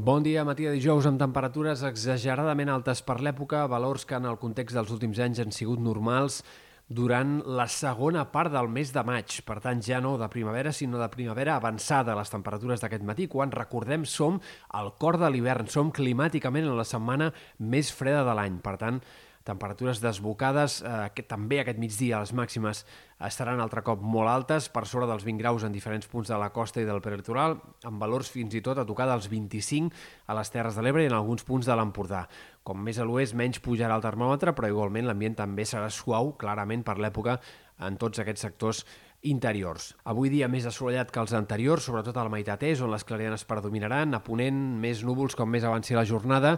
Bon dia, matí de dijous amb temperatures exageradament altes per l'època, valors que en el context dels últims anys han sigut normals durant la segona part del mes de maig. Per tant, ja no de primavera, sinó de primavera avançada. Les temperatures d'aquest matí, quan recordem, som al cor de l'hivern, som climàticament en la setmana més freda de l'any. Per tant, temperatures desbocades, eh, que també aquest migdia les màximes estaran altre cop molt altes, per sobre dels 20 graus en diferents punts de la costa i del peritoral, amb valors fins i tot a tocar dels 25 a les Terres de l'Ebre i en alguns punts de l'Empordà. Com més a l'oest, menys pujarà el termòmetre, però igualment l'ambient també serà suau, clarament per l'època, en tots aquests sectors interiors. Avui dia més assolellat que els anteriors, sobretot a la meitat est, on les clarianes predominaran, a ponent més núvols com més avanci la jornada,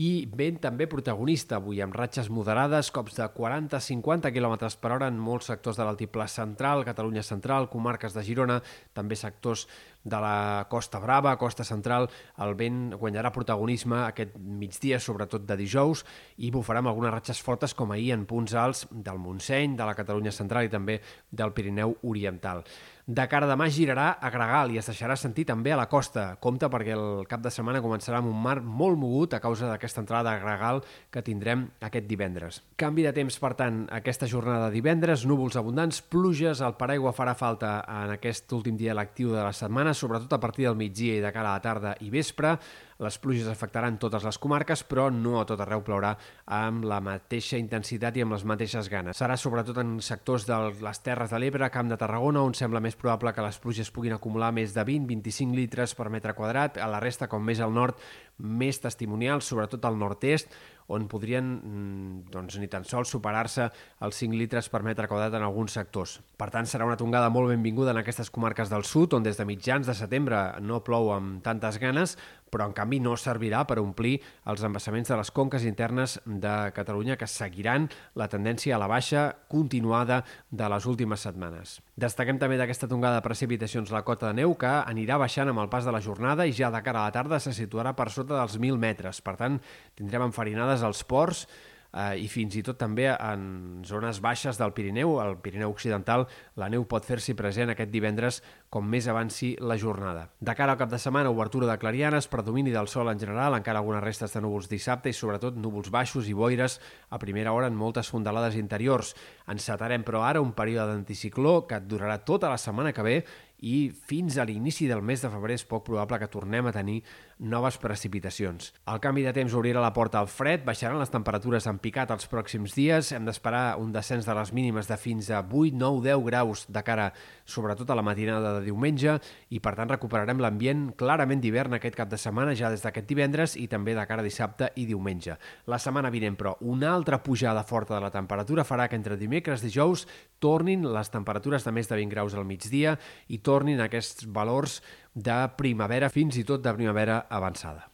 i vent també protagonista avui, amb ratxes moderades, cops de 40-50 km per hora en molts sectors de l'altiplà central, Catalunya central, comarques de Girona, també sectors de la Costa Brava, Costa Central, el vent guanyarà protagonisme aquest migdia, sobretot de dijous, i bufarà amb algunes ratxes fortes com ahir en punts alts del Montseny, de la Catalunya central i també del Pirineu Oriental. De cara demà girarà a Gregal i es deixarà sentir també a la costa. Compte perquè el cap de setmana començarà amb un mar molt mogut a causa d'aquesta entrada a Gregal que tindrem aquest divendres. Canvi de temps, per tant, aquesta jornada de divendres, núvols abundants, pluges, el paraigua farà falta en aquest últim dia lectiu de la setmana, sobretot a partir del migdia i de cara a la tarda i vespre. Les pluges afectaran totes les comarques, però no a tot arreu plourà amb la mateixa intensitat i amb les mateixes ganes. Serà sobretot en sectors de les Terres de l'Ebre, Camp de Tarragona, on sembla més probable que les pluges puguin acumular més de 20-25 litres per metre quadrat. A la resta, com més al nord, més testimonials, sobretot al nord-est, on podrien mm, doncs, ni tan sols superar-se els 5 litres per metre quadrat en alguns sectors. Per tant, serà una tongada molt benvinguda en aquestes comarques del sud, on des de mitjans de setembre no plou amb tantes ganes, però en canvi no servirà per omplir els embassaments de les conques internes de Catalunya que seguiran la tendència a la baixa continuada de les últimes setmanes. Destaquem també d'aquesta tongada de precipitacions la cota de neu que anirà baixant amb el pas de la jornada i ja de cara a la tarda se situarà per sota dels 1.000 metres. Per tant, tindrem enfarinades als ports eh, i fins i tot també en zones baixes del Pirineu, al Pirineu Occidental, la neu pot fer-s'hi present aquest divendres com més avanci la jornada. De cara al cap de setmana, obertura de clarianes, predomini del sol en general, encara algunes restes de núvols dissabte i sobretot núvols baixos i boires a primera hora en moltes fondalades interiors. Encetarem, però, ara un període d'anticicló que durarà tota la setmana que ve i fins a l'inici del mes de febrer és poc probable que tornem a tenir noves precipitacions. El canvi de temps obrirà la porta al fred, baixaran les temperatures en picat els pròxims dies, hem d'esperar un descens de les mínimes de fins a 8, 9, 10 graus de cara sobretot a la matinada de diumenge i per tant recuperarem l'ambient clarament d'hivern aquest cap de setmana ja des d'aquest divendres i també de cara a dissabte i diumenge. La setmana vinent, però, una altra pujada forta de la temperatura farà que entre dimecres i dijous tornin les temperatures de més de 20 graus al migdia i tornin aquests valors de primavera fins i tot de primavera avançada.